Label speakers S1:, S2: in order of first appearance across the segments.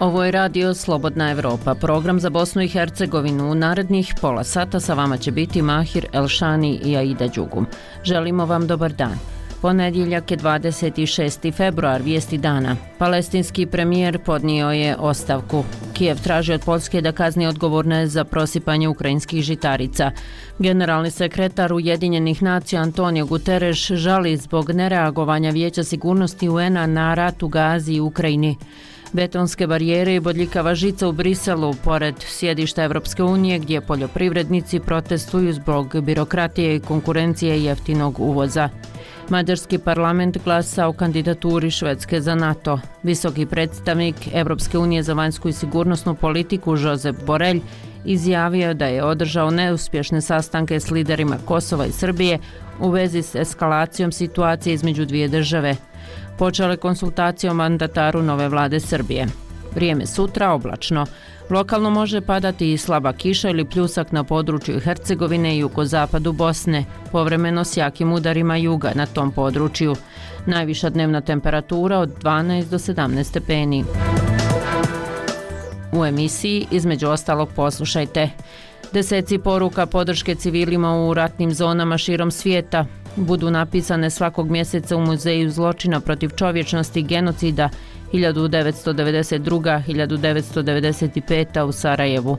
S1: Ovo je radio Slobodna Evropa, program za Bosnu i Hercegovinu. U narednih pola sata sa vama će biti Mahir Elšani i Aida Đugum. Želimo vam dobar dan. Ponedjeljak je 26. februar, vijesti dana. Palestinski premijer podnio je ostavku. Kijev traži od Polske da kazni odgovorne za prosipanje ukrajinskih žitarica. Generalni sekretar Ujedinjenih nacija Antonio Guterres žali zbog nereagovanja Vijeća sigurnosti UN-a na rat u Gazi i Ukrajini. Betonske barijere i bodljikava žica u Briselu, pored sjedišta Evropske unije, gdje poljoprivrednici protestuju zbog birokratije i konkurencije jeftinog uvoza. Mađarski parlament glasa o kandidaturi Švedske za NATO. Visoki predstavnik Evropske unije za vanjsku i sigurnosnu politiku Josep Borelj izjavio da je održao neuspješne sastanke s liderima Kosova i Srbije u vezi s eskalacijom situacije između dvije države. Počele konsultacije o mandataru nove vlade Srbije. Vrijeme sutra oblačno. Lokalno može padati i slaba kiša ili pljusak na području Hercegovine i jukozapadu Bosne, povremeno s jakim udarima juga na tom području. Najviša dnevna temperatura od 12 do 17 stepeni. U emisiji između ostalog poslušajte. Deseci poruka podrške civilima u ratnim zonama širom svijeta budu napisane svakog mjeseca u Muzeju zločina protiv čovječnosti genocida 1992-1995 u Sarajevu.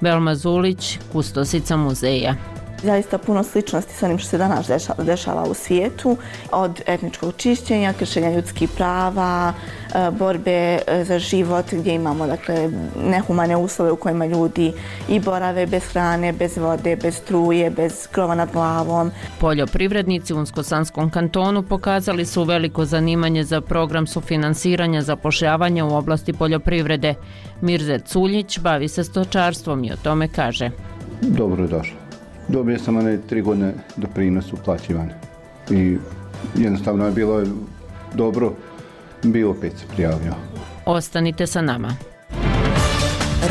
S1: Belma Zulić, kustosica muzeja
S2: zaista puno sličnosti sa onim što se danas dešava, dešava u svijetu, od etničkog čišćenja, kršenja ljudskih prava, e, borbe e, za život gdje imamo dakle, nehumane uslove u kojima ljudi i borave bez hrane, bez vode, bez struje, bez krova nad glavom.
S1: Poljoprivrednici u Unskosanskom kantonu pokazali su veliko zanimanje za program sufinansiranja zapošljavanja u oblasti poljoprivrede. Mirze Culjić bavi se stočarstvom i o tome kaže.
S3: Dobro je došlo dobio sam one tri godine doprinos uplaćivan. I jednostavno je bilo dobro, bio opet se prijavio.
S1: Ostanite sa nama.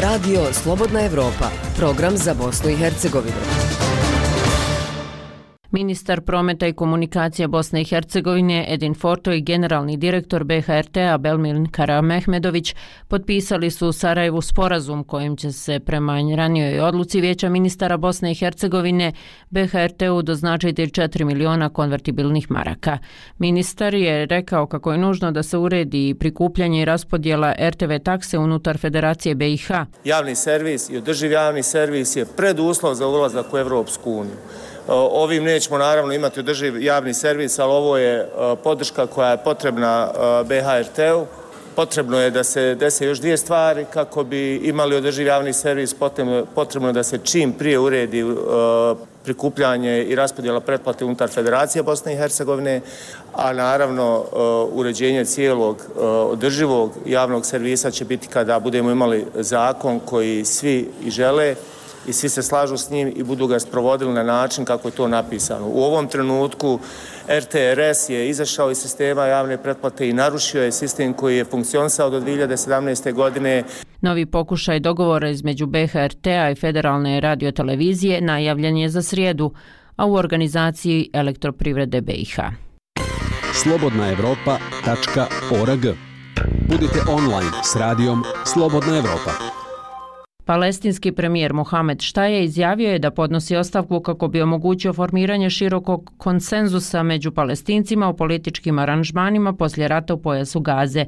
S4: Radio Slobodna Evropa, program za Bosnu i Hercegovinu.
S1: Ministar prometa i komunikacija Bosne i Hercegovine Edin Forto i generalni direktor BHRT-a Belmin Karamehmedović potpisali su u Sarajevu sporazum kojim će se prema ranijoj odluci Vijeća ministara Bosne i Hercegovine BHRT-u doznačiti 4 miliona konvertibilnih maraka. Ministar je rekao kako je nužno da se uredi prikupljanje i raspodjela RTV takse unutar Federacije BiH.
S5: Javni servis i održiv javni servis je preduslov za ulazak u Evropsku uniju. Ovim nećemo naravno imati održiv javni servis, ali ovo je podrška koja je potrebna BHRT-u. Potrebno je da se dese još dvije stvari kako bi imali održiv javni servis. Potrebno je da se čim prije uredi prikupljanje i raspodjela pretplate unutar Federacije Bosne i Hercegovine, a naravno uređenje cijelog održivog javnog servisa će biti kada budemo imali zakon koji svi i žele i svi se slažu s njim i budu ga sprovodili na način kako je to napisano. U ovom trenutku RTRS je izašao iz sistema javne pretplate i narušio je sistem koji je funkcionisao do 2017. godine.
S1: Novi pokušaj dogovora između BHRT-a i Federalne radiotelevizije najavljen je za srijedu, a u organizaciji elektroprivrede BiH.
S4: Slobodna Evropa.org Budite online s radijom Slobodna Evropa.
S1: Palestinski premijer Mohamed Štaje izjavio je da podnosi ostavku kako bi omogućio formiranje širokog konsenzusa među palestincima o političkim aranžmanima poslije rata u pojasu Gaze.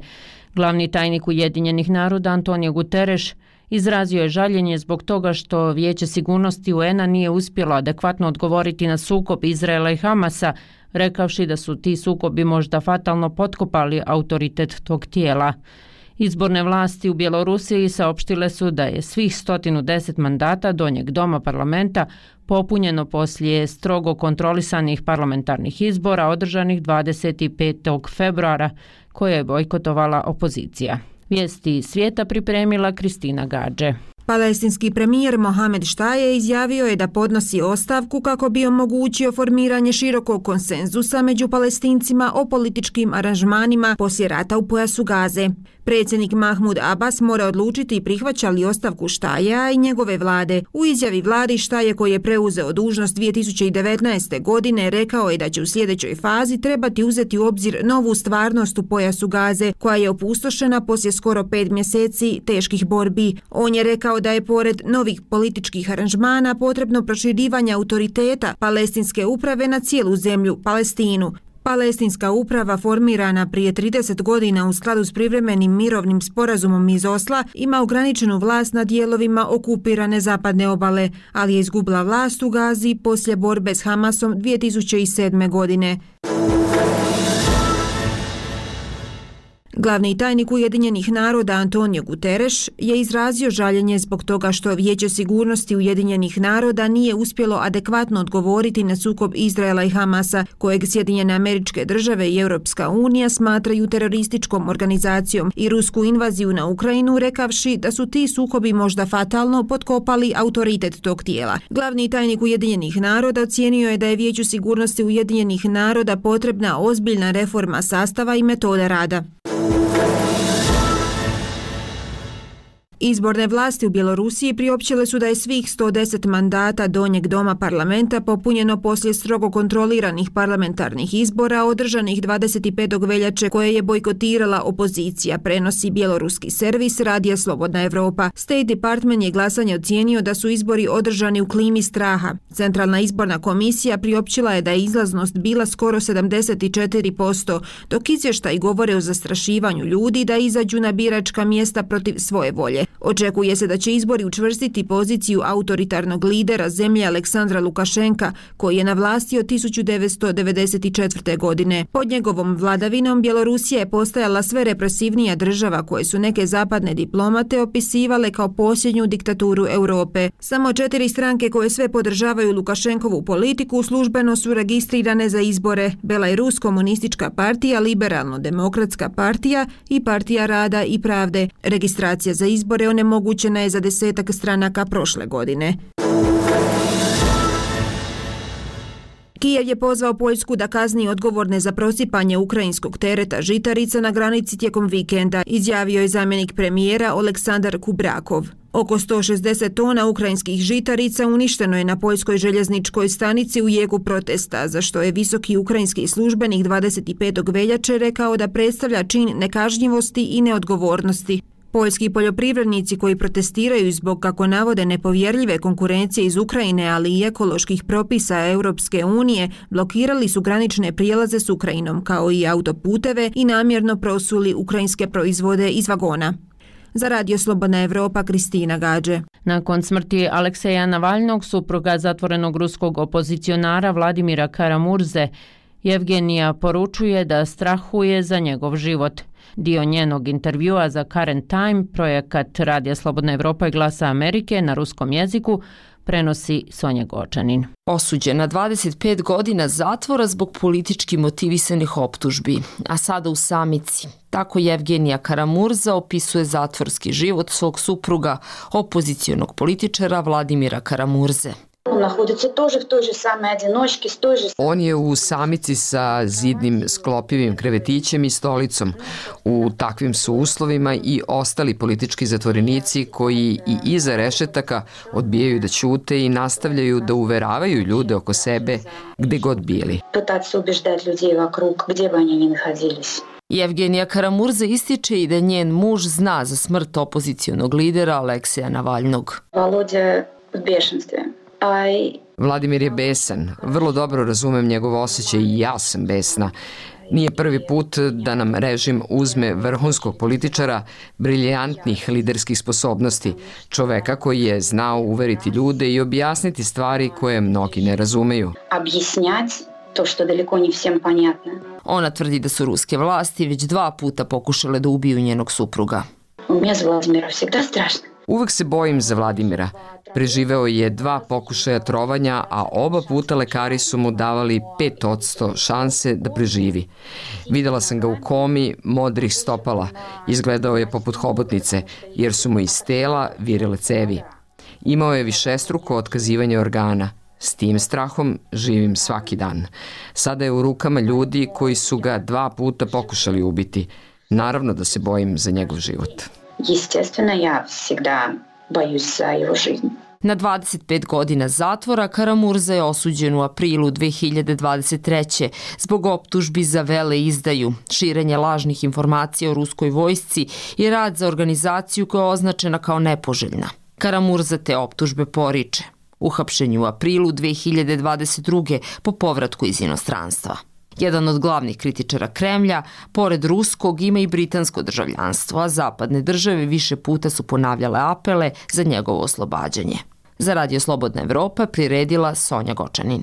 S1: Glavni tajnik Ujedinjenih naroda Antonio Guterres izrazio je žaljenje zbog toga što Vijeće sigurnosti UN-a nije uspjelo adekvatno odgovoriti na sukob Izraela i Hamasa, rekavši da su ti sukobi možda fatalno potkopali autoritet tog tijela. Izborne vlasti u Bjelorusiji saopštile su da je svih 110 mandata donjeg doma parlamenta popunjeno poslije strogo kontrolisanih parlamentarnih izbora održanih 25. februara koje je bojkotovala opozicija. Vijesti svijeta pripremila Kristina Gađe.
S6: Palestinski premijer Mohamed Štaje izjavio je da podnosi ostavku kako bi omogućio formiranje širokog konsenzusa među palestincima o političkim aranžmanima poslije rata u pojasu Gaze. Predsjednik Mahmud Abbas mora odlučiti prihvaća li ostavku Štaja i njegove vlade. U izjavi vladi Štaje koji je preuzeo dužnost 2019. godine rekao je da će u sljedećoj fazi trebati uzeti u obzir novu stvarnost u pojasu Gaze koja je opustošena poslije skoro pet mjeseci teških borbi. On je rekao da je pored novih političkih aranžmana potrebno proširivanje autoriteta palestinske uprave na cijelu zemlju, Palestinu. Palestinska uprava formirana prije 30 godina u skladu s privremenim mirovnim sporazumom iz Osla ima ograničenu vlast na dijelovima okupirane zapadne obale, ali je izgubila vlast u Gazi poslije borbe s Hamasom 2007. godine. Glavni tajnik Ujedinjenih naroda Antonio Guterres je izrazio žaljenje zbog toga što Vijeće sigurnosti Ujedinjenih naroda nije uspjelo adekvatno odgovoriti na sukob Izraela i Hamasa, kojeg Sjedinjene američke države i Europska unija smatraju terorističkom organizacijom i rusku invaziju na Ukrajinu, rekavši da su ti sukobi možda fatalno potkopali autoritet tog tijela. Glavni tajnik Ujedinjenih naroda ocijenio je da je Vijeću sigurnosti Ujedinjenih naroda potrebna ozbiljna reforma sastava i metoda rada. Izborne vlasti u Bjelorusiji priopćile su da je svih 110 mandata donjeg doma parlamenta popunjeno poslije strogo kontroliranih parlamentarnih izbora održanih 25. veljače koje je bojkotirala opozicija, prenosi bjeloruski servis Radija Slobodna Evropa. State Department je glasanje ocijenio da su izbori održani u klimi straha. Centralna izborna komisija priopćila je da je izlaznost bila skoro 74%, dok izvještaj govore o zastrašivanju ljudi da izađu na biračka mjesta protiv svoje volje. Očekuje se da će izbori učvrstiti poziciju autoritarnog lidera zemlje Aleksandra Lukašenka, koji je na vlasti od 1994. godine. Pod njegovom vladavinom Bjelorusija je postajala sve represivnija država koje su neke zapadne diplomate opisivale kao posljednju diktaturu Europe. Samo četiri stranke koje sve podržavaju Lukašenkovu politiku službeno su registrirane za izbore. Belarus komunistička partija, liberalno-demokratska partija i partija rada i pravde. Registracija za izbore izbore onemogućena je za desetak stranaka prošle godine. Kijev je pozvao Poljsku da kazni odgovorne za prosipanje ukrajinskog tereta žitarica na granici tijekom vikenda, izjavio je zamjenik premijera Aleksandar Kubrakov. Oko 160 tona ukrajinskih žitarica uništeno je na poljskoj željezničkoj stanici u jegu protesta, za što je visoki ukrajinski službenik 25. veljače rekao da predstavlja čin nekažnjivosti i neodgovornosti. Poljski poljoprivrednici koji protestiraju zbog kako navode nepovjerljive konkurencije iz Ukrajine, ali i ekoloških propisa Europske unije, blokirali su granične prijelaze s Ukrajinom, kao i autoputeve i namjerno prosuli ukrajinske proizvode iz vagona. Za Radio Slobodna Evropa, Kristina Gađe.
S1: Nakon smrti Alekseja Navalnog, supruga zatvorenog ruskog opozicionara Vladimira Karamurze, Evgenija poručuje da strahuje za njegov život. Dio njenog intervjua za Current Time, projekat Radija Slobodna Evropa i Glasa Amerike na ruskom jeziku, prenosi Sonja Gočanin.
S7: Osuđen na 25 godina zatvora zbog politički motivisanih optužbi, a sada u samici. Tako Evgenija Karamurza opisuje zatvorski život svog supruga, opozicijonog političara Vladimira Karamurze
S8: naходится тоже в той же самой одиночке, с той же...
S9: On je u samici sa zidnim sklopivim krevetićem i stolicom. U takvim su uslovima i ostali politički zatvorenici koji i iza rešetaka odbijaju da ćute i nastavljaju da uveravaju ljude oko sebe gde god bili.
S8: Pытаться убеждать людей вокруг, где бы они ни находились.
S7: Evgenija Karamurza ističe i da njen muž zna za smrt opozicijonog lidera Aleksija Navalnog.
S8: Володя в бешенстве.
S9: I... Vladimir je besan. Vrlo dobro razumem njegov osjećaj i ja sam besna. Nije prvi put da nam režim uzme vrhunskog političara, briljantnih liderskih sposobnosti, čoveka koji je znao uveriti ljude i objasniti stvari koje mnogi ne razumeju.
S8: Объяснять to što daleko ni всем понятно.
S7: Ona tvrdi da su ruske vlasti već dva puta pokušale da ubiju njenog supruga.
S8: У меня с Владимиром всегда страшно.
S9: Uvek se bojim za Vladimira. Preživeo je dva pokušaja trovanja, a oba puta lekari su mu davali 5% šanse da preživi. Videla sam ga u komi modrih stopala. Izgledao je poput hobotnice, jer su mu iz tela virile cevi. Imao je višestruko otkazivanje organa. S tim strahom živim svaki dan. Sada je u rukama ljudi koji su ga dva puta pokušali ubiti. Naravno da se bojim za njegov život.
S8: Естественно, я всегда боюсь за его жизнь.
S7: Na 25 godina zatvora Karamurza je osuđen u aprilu 2023. zbog optužbi za vele izdaju, širenje lažnih informacija o ruskoj vojsci i rad za organizaciju koja je označena kao nepoželjna. Karamurza te optužbe poriče. Uhapšen u aprilu 2022. po povratku iz inostranstva. Jedan od glavnih kritičara Kremlja, pored ruskog, ima i britansko državljanstvo, a zapadne države više puta su ponavljale apele za njegovo oslobađanje. Za Radio Slobodna Evropa priredila Sonja Gočanin.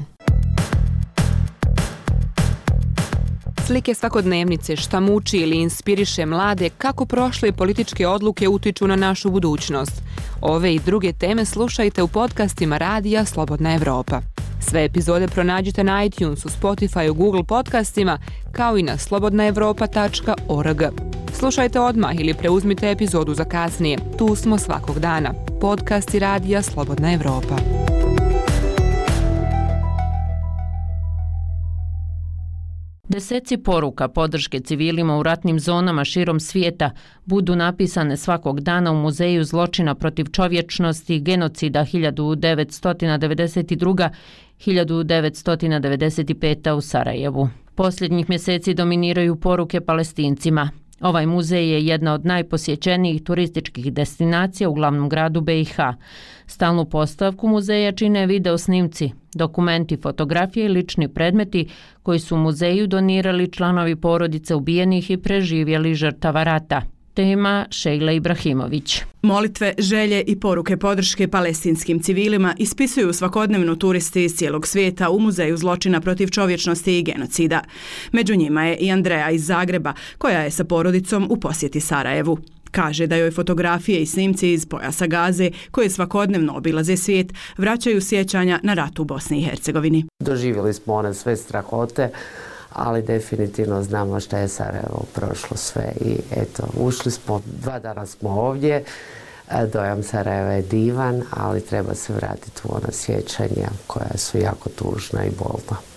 S10: Slike svakodnevnice šta muči ili inspiriše mlade kako prošle političke odluke utiču na našu budućnost. Ove i druge teme slušajte u podcastima Radija Slobodna Evropa. Sve epizode pronađite na iTunesu, Spotify, Google podcastima, kao i na slobodnaevropa.org. Slušajte odmah ili preuzmite epizodu za kasnije. Tu smo svakog dana. Podcast i radija Slobodna Evropa.
S1: Deseci poruka podrške civilima u ratnim zonama širom svijeta budu napisane svakog dana u Muzeju zločina protiv čovječnosti genocida 1992. 1995. u Sarajevu. Posljednjih mjeseci dominiraju poruke palestincima. Ovaj muzej je jedna od najposjećenijih turističkih destinacija u glavnom gradu BiH. Stalnu postavku muzeja čine video snimci, dokumenti, fotografije i lični predmeti koji su muzeju donirali članovi porodice ubijenih i preživjeli žrtava rata – tema Šejla Ibrahimović.
S11: Molitve, želje i poruke podrške palestinskim civilima ispisuju svakodnevno turisti iz cijelog svijeta u Muzeju zločina protiv čovječnosti i genocida. Među njima je i Andreja iz Zagreba, koja je sa porodicom u posjeti Sarajevu. Kaže da joj fotografije i snimci iz pojasa Gaze, koje svakodnevno obilaze svijet, vraćaju sjećanja na ratu u Bosni i Hercegovini.
S12: Doživjeli smo one sve strahote, ali definitivno znamo šta je Sarajevo prošlo sve i eto, ušli smo, dva dana smo ovdje, e, dojam Sarajeva je divan, ali treba se vratiti u ona sjećanja koja su jako tužna i bolna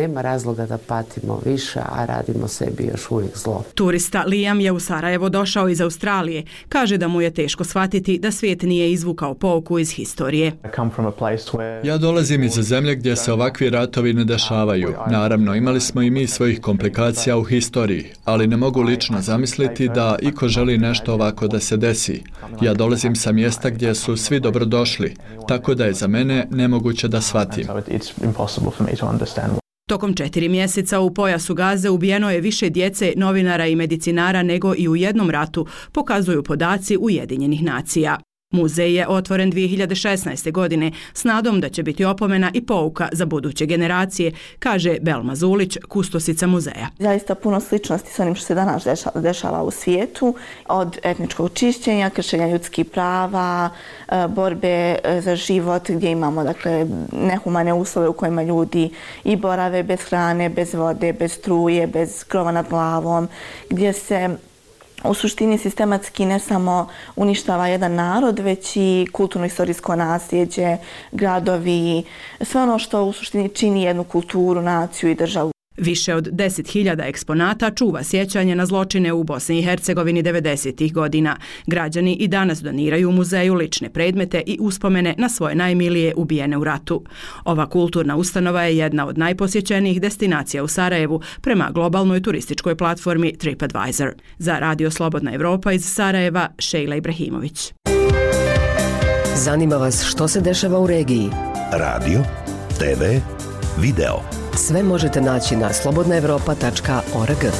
S12: nema razloga da patimo više, a radimo sebi još uvijek zlo.
S11: Turista Liam je u Sarajevo došao iz Australije. Kaže da mu je teško shvatiti da svijet nije izvukao pouku iz historije.
S13: Ja dolazim iz zemlje gdje se ovakvi ratovi ne dešavaju. Naravno, imali smo i mi svojih komplikacija u historiji, ali ne mogu lično zamisliti da iko želi nešto ovako da se desi. Ja dolazim sa mjesta gdje su svi dobrodošli, tako da je za mene nemoguće da shvatim.
S11: Tokom četiri mjeseca u pojasu Gaze ubijeno je više djece, novinara i medicinara nego i u jednom ratu, pokazuju podaci Ujedinjenih nacija. Muzej je otvoren 2016. godine s nadom da će biti opomena i pouka za buduće generacije, kaže Belma Zulić, kustosica muzeja.
S2: Zaista puno sličnosti s onim što se danas dešava u svijetu, od etničkog čišćenja, kršenja ljudskih prava, e, borbe e, za život gdje imamo dakle, nehumane uslove u kojima ljudi i borave bez hrane, bez vode, bez struje, bez krova nad glavom, gdje se u suštini sistematski ne samo uništava jedan narod, već i kulturno-istorijsko nasljeđe, gradovi, sve ono što u suštini čini jednu kulturu, naciju i državu.
S11: Više od 10.000 eksponata čuva sjećanje na zločine u Bosni i Hercegovini 90. godina. Građani i danas doniraju muzeju lične predmete i uspomene na svoje najmilije ubijene u ratu. Ova kulturna ustanova je jedna od najposjećenijih destinacija u Sarajevu prema globalnoj turističkoj platformi TripAdvisor. Za Radio Slobodna Evropa iz Sarajeva, Šejla Ibrahimović.
S4: Zanima vas što se dešava u regiji?
S14: Radio, TV, video.
S4: Sve možete naći na slobodnaevropa.org.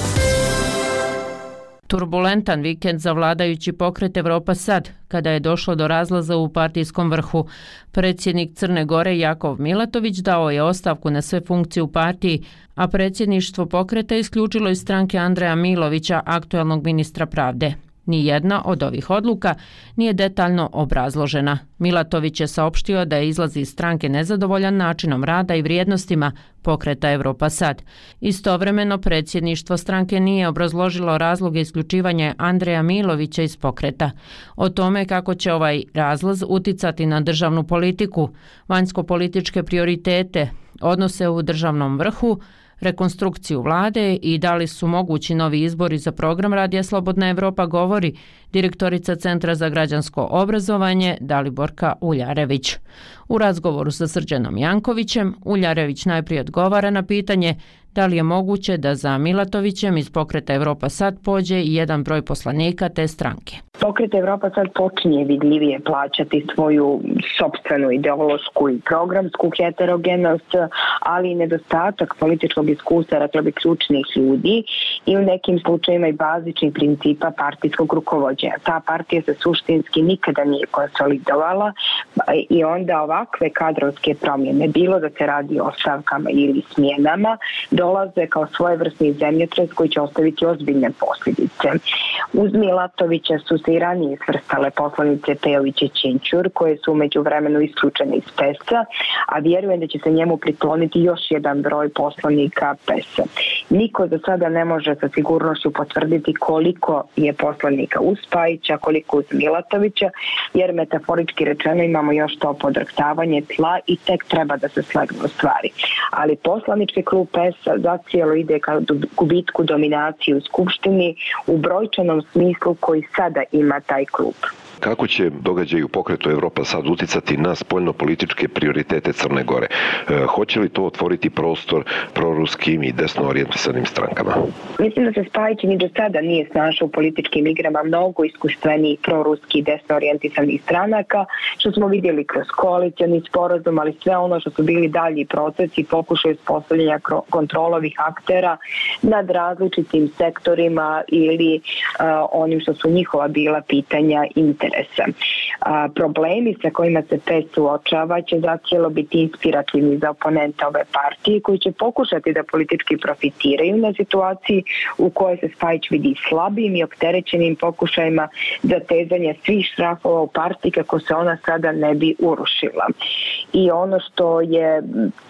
S1: Turbulentan vikend za vladajući pokret Evropa sad, kada je došlo do razlaza u partijskom vrhu. Predsjednik Crne Gore Jakov Milatović dao je ostavku na sve funkcije u partiji, a predsjedništvo pokreta isključilo iz stranke Andreja Milovića, aktuelnog ministra pravde. Nijedna od ovih odluka nije detaljno obrazložena. Milatović je saopštio da je izlazi iz stranke nezadovoljan načinom rada i vrijednostima pokreta Evropa Sad. Istovremeno predsjedništvo stranke nije obrazložilo razloge isključivanja Andreja Milovića iz pokreta. O tome kako će ovaj razlaz uticati na državnu politiku, vanjsko-političke prioritete, odnose u državnom vrhu, rekonstrukciju vlade i da li su mogući novi izbori za program Radija Slobodna Evropa govori direktorica Centra za građansko obrazovanje Daliborka Uljarević. U razgovoru sa Srđanom Jankovićem, Uljarević najprije odgovara na pitanje da li je moguće da za Milatovićem iz pokreta Evropa sad pođe i jedan broj poslanika te stranke.
S15: Pokret Evropa sad počinje vidljivije plaćati svoju sobstvenu ideološku i programsku heterogenost, ali i nedostatak političkog iskustva, rekla bi, ključnih ljudi i u nekim slučajima i bazičnih principa partijskog rukovodđenja. Ta partija se suštinski nikada nije konsolidovala pa i onda ovakve kadrovske promjene, bilo da se radi o stavkama ili smjenama, dolaze kao svojevrsni zemljotres koji će ostaviti ozbiljne posljedice. Uz Milatovića su se i ranije svrstale poslanice Pejović i Činčur, koje su umeđu vremenu isključene iz PES-a, a vjerujem da će se njemu prikloniti još jedan broj poslanika PES-a. Niko za sada ne može sa sigurnošću potvrditi koliko je poslanika uz Spajića, koliko uz Milatovića, jer metaforički rečeno imamo još to podrktavanje tla i tek treba da se slegnu stvari. Ali poslanički klub PES-a zacijelo ide ka gubitku dominacije u Skupštini u brojčanom smislu koji sada ima taj klub.
S16: Kako će događaj u pokretu Evropa sad uticati na spoljno-političke prioritete Crne Gore? E, hoće li to otvoriti prostor proruskim i desno orijentisanim strankama?
S15: Mislim da se Spajić ni do sada nije snašao u političkim igrama mnogo iskustveni proruski i desno orijentisanih stranaka, što smo vidjeli kroz koalicijani sporazum, ali sve ono što su bili dalji procesi pokušaju uspostavljanja kontrolovih aktera nad različitim sektorima ili uh, onim što su njihova bila pitanja interesa interesa. A, problemi sa kojima se PES suočava će zacijelo biti inspirativni za oponenta ove partije koji će pokušati da politički profitiraju na situaciji u kojoj se Spajić vidi slabim i opterećenim pokušajima za tezanje svih šrafova u partiji kako se ona sada ne bi urušila. I ono što je,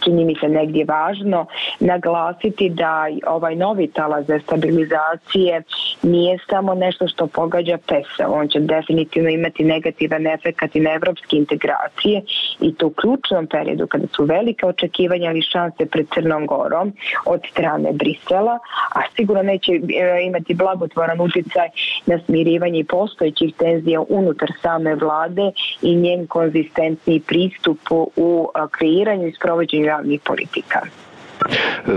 S15: čini mi se negdje važno, naglasiti da ovaj novi talaz za stabilizacije nije samo nešto što pogađa PES, on će definitivno imati negativan efekt i na evropske integracije i to u ključnom periodu kada su velike očekivanja ali šanse pred Crnom Gorom od strane Brisela, a sigurno neće e, imati blagotvoran uticaj na smirivanje postojećih tenzija unutar same vlade i njen konzistentni pristup u e, kreiranju i sprovođenju javnih politika.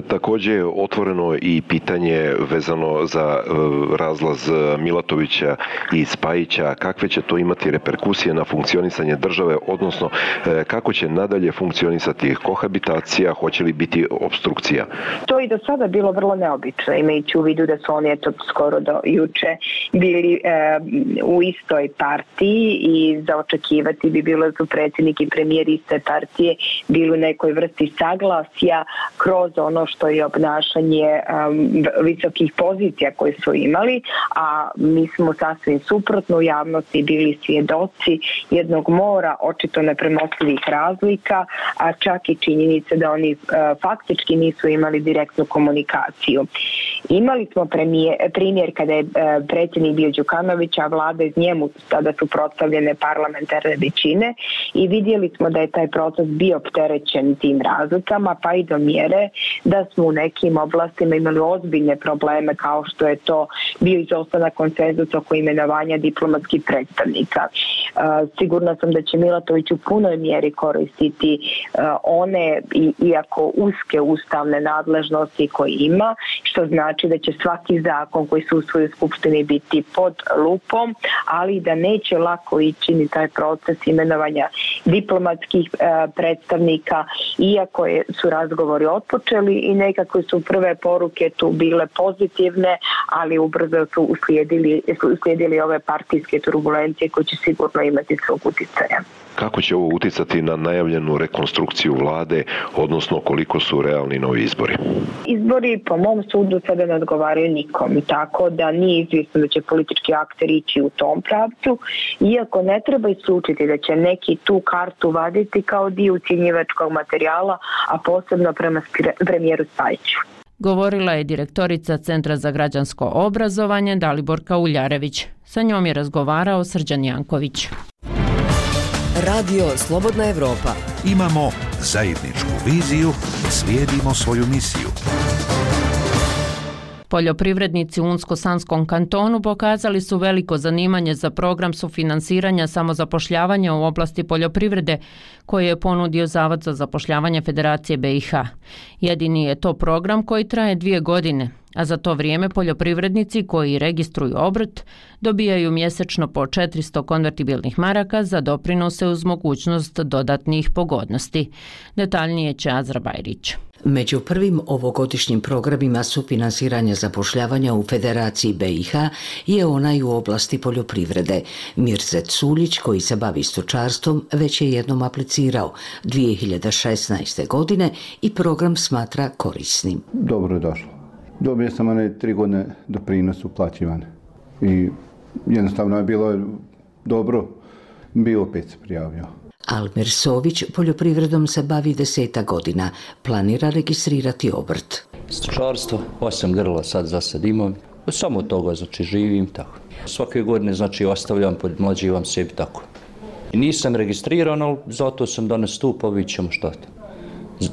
S16: Također otvoreno i pitanje vezano za e, razlaz e, Milatovića i Spajića. Kakve će to imati reperkusije na funkcionisanje države, odnosno e, kako će nadalje funkcionisati kohabitacija, hoće li biti obstrukcija?
S15: To i do sada bilo vrlo neobično, imajući u vidu da su oni eto skoro do juče bili e, u istoj partiji i za očekivati bi bilo da su predsjednik i premijer iste partije bili u nekoj vrsti saglasja kroz ono što je obnašanje um, visokih pozicija koje su imali, a mi smo sasvim suprotno u javnosti bili svjedoci jednog mora očito nepremostivih razlika, a čak i činjenice da oni uh, faktički nisu imali direktnu komunikaciju. Imali smo premijer, primjer kada je uh, predsjednik bio Đukanović, a vlada iz njemu tada su prostavljene parlamentarne većine i vidjeli smo da je taj proces bio opterećen tim razlikama, pa i do mjere da smo u nekim oblastima imali ozbiljne probleme kao što je to bio izostanak konsenzus oko imenovanja diplomatskih predstavnika. E, sigurna sam da će Milatović u punoj mjeri koristiti e, one, iako uske ustavne nadležnosti koje ima, što znači da će svaki zakon koji su u svojoj skupštini biti pod lupom, ali da neće lako ići ni taj proces imenovanja diplomatskih predstavnika, iako su razgovori otpočeli, počeli i nekako su prve poruke tu bile pozitivne, ali ubrzo su uslijedili, uslijedili ove partijske turbulencije koje će sigurno imati svog uticaja.
S16: Kako će ovo uticati na najavljenu rekonstrukciju vlade, odnosno koliko su realni novi izbori?
S15: Izbori po mom sudu sada ne odgovaraju nikom, tako da nije izvjesno da će politički akter ići u tom pravcu, iako ne treba isključiti da će neki tu kartu vaditi kao dio ucjenjivačkog materijala, a posebno prema premijeru Spajiću.
S1: Govorila je direktorica Centra za građansko obrazovanje Daliborka Uljarević. Sa njom je razgovarao Srđan Janković.
S4: Radio Slobodna Evropa.
S14: Imamo zajedničku viziju, slijedimo svoju misiju.
S1: Poljoprivrednici u Unsko-Sanskom kantonu pokazali su veliko zanimanje za program sufinansiranja samozapošljavanja u oblasti poljoprivrede koje je ponudio Zavod za zapošljavanje Federacije BiH. Jedini je to program koji traje dvije godine, a za to vrijeme poljoprivrednici koji registruju obrt dobijaju mjesečno po 400 konvertibilnih maraka za doprinose uz mogućnost dodatnih pogodnosti. Detaljnije će Azra Bajrić.
S17: Među prvim ovogodišnjim programima sufinansiranja zapošljavanja u Federaciji BiH je onaj u oblasti poljoprivrede. Mirzet Suljić, koji se bavi stočarstvom, već je jednom aplicirao 2016. godine i program smatra korisnim.
S3: Dobro je došlo. Dobio sam one tri godine doprinos uplaćivan i jednostavno je bilo dobro, bio opet se prijavio.
S17: Almir Sović poljoprivredom se bavi deseta godina, planira registrirati obrt.
S18: Stočarstvo, osam grla sad za sad imam, samo toga znači živim tako. Svake godine znači ostavljam, podmlađivam sebi tako. I nisam registriran, ali zato sam danas tu, pa vidit ćemo šta.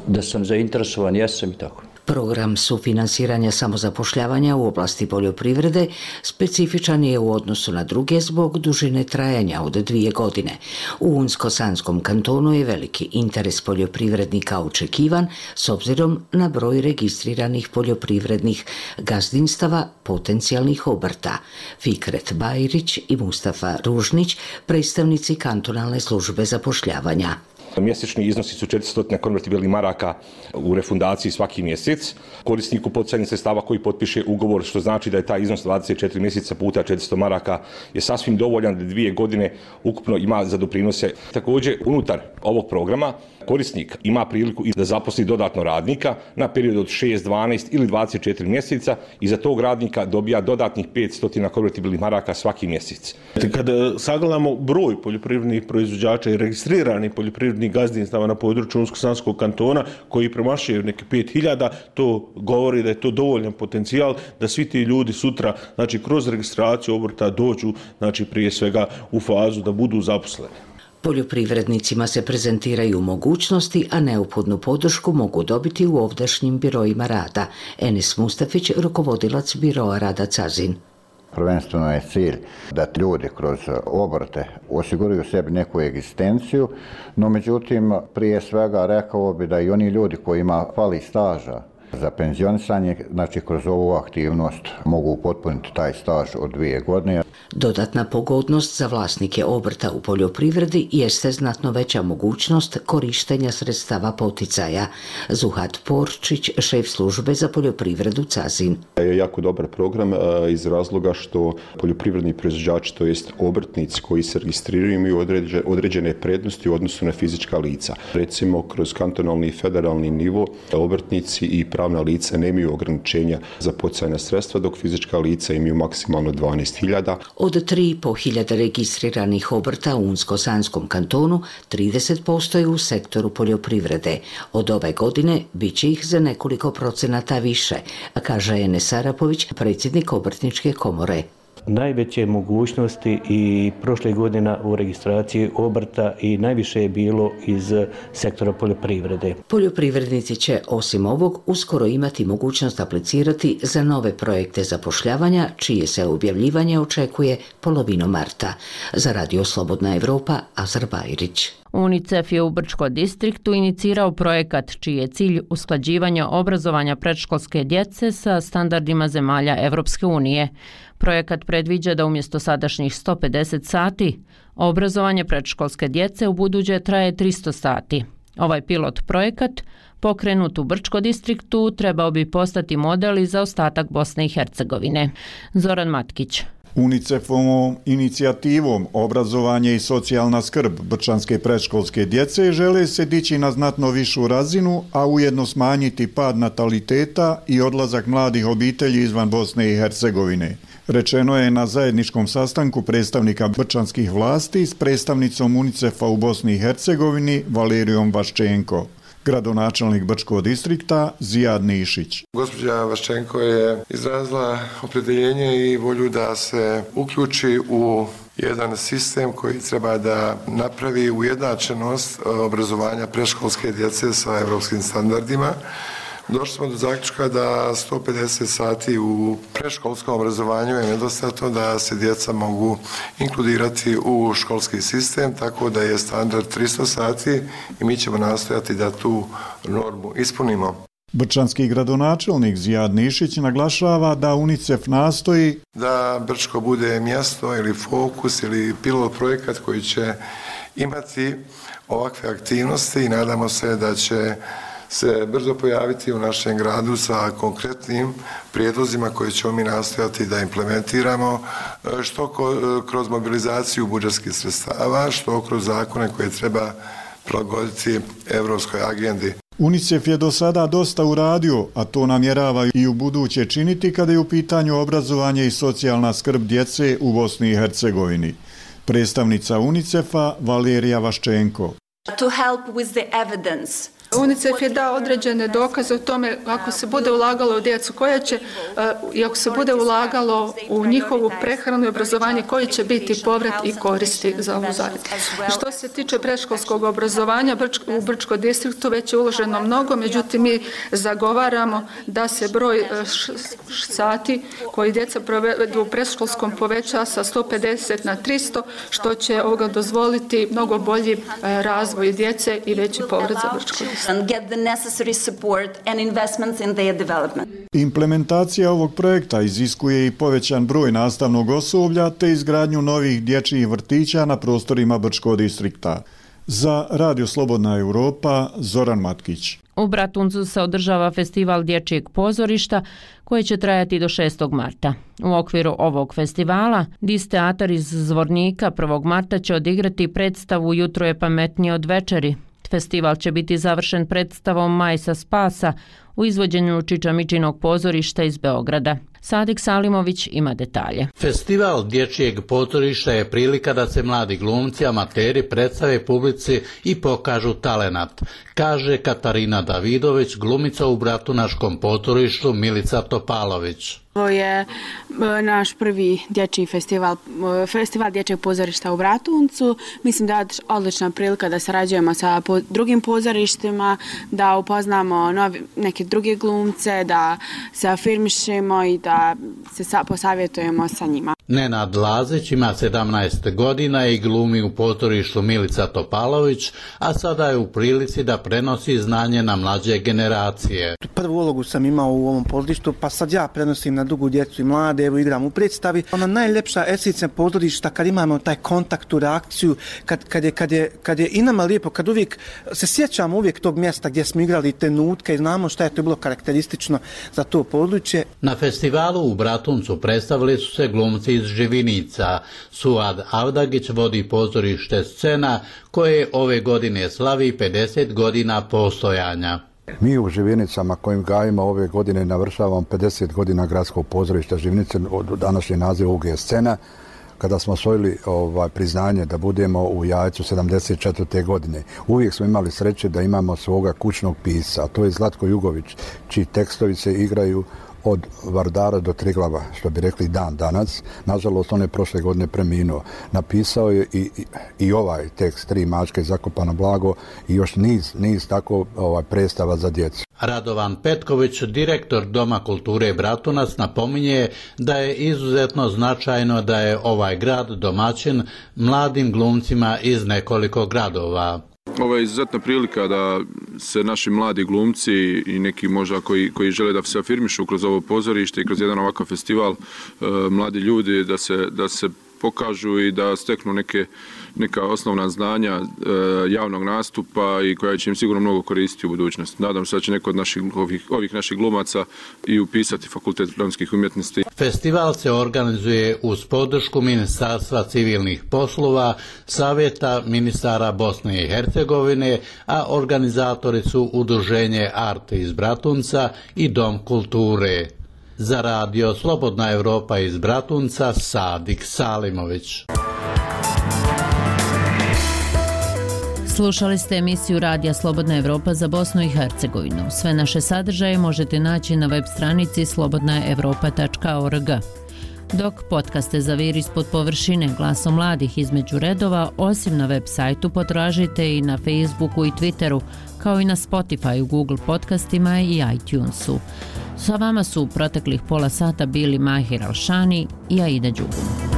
S18: Da sam zainteresovan, jesam i tako.
S17: Program sufinansiranja samozapošljavanja u oblasti poljoprivrede specifičan je u odnosu na druge zbog dužine trajanja od dvije godine. U Unsko-Sanskom kantonu je veliki interes poljoprivrednika očekivan s obzirom na broj registriranih poljoprivrednih gazdinstava potencijalnih obrta. Fikret Bajrić i Mustafa Ružnić, predstavnici kantonalne službe zapošljavanja.
S19: Mjesečni iznosi su 400 konvertibilnih maraka u refundaciji svaki mjesec. Korisniku poticajnih sredstava koji potpiše ugovor, što znači da je taj iznos 24 mjeseca puta 400 maraka, je sasvim dovoljan da dvije godine ukupno ima za doprinose. Također, unutar ovog programa korisnik ima priliku i da zaposli dodatno radnika na period od 6, 12 ili 24 mjeseca i za tog radnika dobija dodatnih 500 konvertibilnih maraka svaki mjesec.
S20: Kada e, sagledamo broj poljoprivrednih proizvođača i registriranih poljoprivrednih gazdinstava na području Unsko-Sanskog kantona koji premašaju neke 5000, to govori da je to dovoljan potencijal da svi ti ljudi sutra znači, kroz registraciju obrta dođu znači, prije svega u fazu da budu zaposleni.
S17: Poljoprivrednicima se prezentiraju mogućnosti, a neophodnu podršku mogu dobiti u ovdašnjim birojima rada. Enis Mustafić, rukovodilac biroa rada Cazin.
S21: Prvenstveno je cilj da ljudi kroz obrte osiguraju sebi neku egzistenciju, no međutim prije svega rekao bi da i oni ljudi koji ima fali staža za penzionisanje, znači kroz ovu aktivnost mogu potpuniti taj staž od dvije godine.
S17: Dodatna pogodnost za vlasnike obrta u poljoprivredi jeste znatno veća mogućnost korištenja sredstava poticaja. Zuhat Porčić, šef službe za poljoprivredu Cazin.
S22: Je jako dobar program iz razloga što poljoprivredni proizvođači, to jest obrtnici koji se registriraju imaju određene prednosti u odnosu na fizička lica. Recimo, kroz kantonalni i federalni nivo obrtnici i pravna lica nemaju ograničenja za pocajna sredstva, dok fizička lica imaju maksimalno 12.000.
S17: Od 3.500 registriranih obrta u Unsko-Sanskom kantonu, 30% je u sektoru poljoprivrede. Od ove godine bit će ih za nekoliko procenata više, kaže Enes Arapović, predsjednik Obrtničke komore
S23: najveće mogućnosti i prošle godina u registraciji obrta i najviše je bilo iz sektora poljoprivrede.
S17: Poljoprivrednici će osim ovog uskoro imati mogućnost aplicirati za nove projekte zapošljavanja, čije se objavljivanje očekuje polovino marta. Za Radio Slobodna Evropa, Azar Bajrić.
S1: UNICEF je u Brčko distriktu inicirao projekat čiji je cilj usklađivanja obrazovanja predškolske djece sa standardima zemalja Evropske unije. Projekat predviđa da umjesto sadašnjih 150 sati, obrazovanje predškolske djece u buduće traje 300 sati. Ovaj pilot projekat, pokrenut u Brčko distriktu, trebao bi postati model i za ostatak Bosne i Hercegovine. Zoran Matkić.
S24: UNICEF-ovom inicijativom Obrazovanje i socijalna skrb brčanske predškolske djece žele se dići na znatno višu razinu, a ujedno smanjiti pad nataliteta i odlazak mladih obitelji izvan Bosne i Hercegovine. Rečeno je na zajedničkom sastanku predstavnika brčanskih vlasti s predstavnicom UNICEF-a u Bosni i Hercegovini Valerijom Vaščenko gradonačelnik Brčkog distrikta Zijad Nišić.
S25: Gospođa Vaščenko je izrazila opredeljenje i volju da se uključi u
S26: jedan sistem koji treba da napravi ujednačenost eh, obrazovanja preškolske djece sa evropskim standardima. Došli smo do zaključka da 150 sati u preškolskom obrazovanju je nedostatno da se djeca mogu inkludirati u školski sistem, tako da je standard 300 sati i mi ćemo nastojati da tu normu ispunimo.
S24: Brčanski gradonačelnik Zijad Nišić naglašava da UNICEF nastoji
S26: da Brčko bude mjesto ili fokus ili pilot projekat koji će imati ovakve aktivnosti i nadamo se da će se brzo pojaviti u našem gradu sa konkretnim prijedlozima koje ćemo mi nastojati da implementiramo što kroz mobilizaciju budžetskih sredstava, što kroz zakone koje treba prilagoditi evropskoj agendi.
S24: UNICEF je do sada dosta uradio, a to namjerava i u buduće činiti kada je u pitanju obrazovanje i socijalna skrb djece u Bosni i Hercegovini. Predstavnica UNICEF-a Valerija Vaščenko.
S27: To help with the evidence
S28: UNICEF je dao određene dokaze o tome ako se bude ulagalo u djecu koja će eh, i ako se bude ulagalo u njihovu prehranu i obrazovanje koji će biti povrat i koristi za ovu zajednicu. Što se tiče preškolskog obrazovanja u Brčko distriktu već je uloženo mnogo, međutim mi zagovaramo da se broj eh, sati koji djeca provedu u preškolskom poveća sa 150 na 300, što će ovoga dozvoliti mnogo bolji eh, razvoj djece i veći povrat za Brčko distriktu
S27: and get the necessary support and investments in their development.
S24: Implementacija ovog projekta iziskuje i povećan broj nastavnog osoblja te izgradnju novih dječjih vrtića na prostorima Brčkog distrikta. Za Radio Slobodna Europa, Zoran Matkić.
S1: U Bratuncu se održava festival dječjeg pozorišta koji će trajati do 6. marta. U okviru ovog festivala Dis teatar iz Zvornika 1. marta će odigrati predstavu Jutro je pametnije od večeri Festival će biti završen predstavom Majsa Spasa u izvođenju Čičamičinog pozorišta iz Beograda. Sadik Salimović ima detalje.
S29: Festival dječjeg pozorišta je prilika da se mladi glumci, amateri predstave publici i pokažu talenat, kaže Katarina Davidović, glumica u Bratunaškom pozorištu Milica Topalović.
S25: Ovo je e, naš prvi dječji festival, e, festival dječjeg pozorišta u Bratuncu. Mislim da je odlična prilika da sarađujemo sa drugim pozorištima, da upoznamo novi, neke druge glumce, da se afirmišemo i da se posavjetujemo sa njima.
S29: Nenad Lazić ima 17 godina i glumi u pozorištu Milica Topalović, a sada je u prilici da prenosi znanje na mlađe generacije.
S30: Prvu ulogu sam imao u ovom pozorištu, pa sad ja prenosim na dugu djecu i mlade, evo igram u predstavi. Ona najljepša esencija pozorišta kad imamo taj kontakt, tu reakciju, kad, kad, je, kad, je, kad je i nama lijepo, kad uvijek se sjećamo uvijek tog mjesta gdje smo igrali te nutke i znamo šta je to bilo karakteristično za to područje.
S29: Na festivalu u Bratuncu predstavili su se glumci iz Živinica. Suad Avdagić vodi pozorište scena koje ove godine slavi 50 godina postojanja.
S31: Mi u Živinicama kojim gajimo ove godine navršavam 50 godina gradskog pozorišta Živinice, od današnje naziv UG scena, kada smo osvojili ovaj, priznanje da budemo u jajcu 74. godine. Uvijek smo imali sreće da imamo svoga kućnog pisa, to je Zlatko Jugović, čiji tekstovi se igraju od Vardara do Triglava, što bi rekli dan danas. Nažalost, on je prošle godine preminuo. Napisao je i, i, i ovaj tekst, Tri mačke zakopano blago i još niz, niz tako ovaj, predstava za djecu.
S29: Radovan Petković, direktor Doma kulture Bratunac, napominje da je izuzetno značajno da je ovaj grad domaćin mladim glumcima iz nekoliko gradova.
S32: Ovo je izuzetna prilika da se naši mladi glumci i neki možda koji, koji žele da se afirmišu kroz ovo pozorište i kroz jedan ovakav festival, e, mladi ljudi da se, da se pokažu i da steknu neke neka osnovna znanja e, javnog nastupa i koja će im sigurno mnogo koristiti u budućnosti. Nadam se da će neko od naših, ovih, ovih naših glumaca i upisati Fakultet dramskih umjetnosti.
S29: Festival se organizuje uz podršku Ministarstva civilnih poslova, Savjeta ministara Bosne i Hercegovine, a organizatori su Udruženje Arte iz Bratunca i Dom kulture. Za radio Slobodna Evropa iz Bratunca, Sadik Salimović.
S1: Slušali ste emisiju Radija Slobodna Evropa za Bosnu i Hercegovinu. Sve naše sadržaje možete naći na web stranici slobodnaevropa.org. Dok podcaste Zavir ispod površine glasom mladih između redova, osim na web sajtu potražite i na Facebooku i Twitteru, kao i na Spotify, Google podcastima i iTunesu. Sa vama su u proteklih pola sata bili Mahir Alšani i Aida Đugum.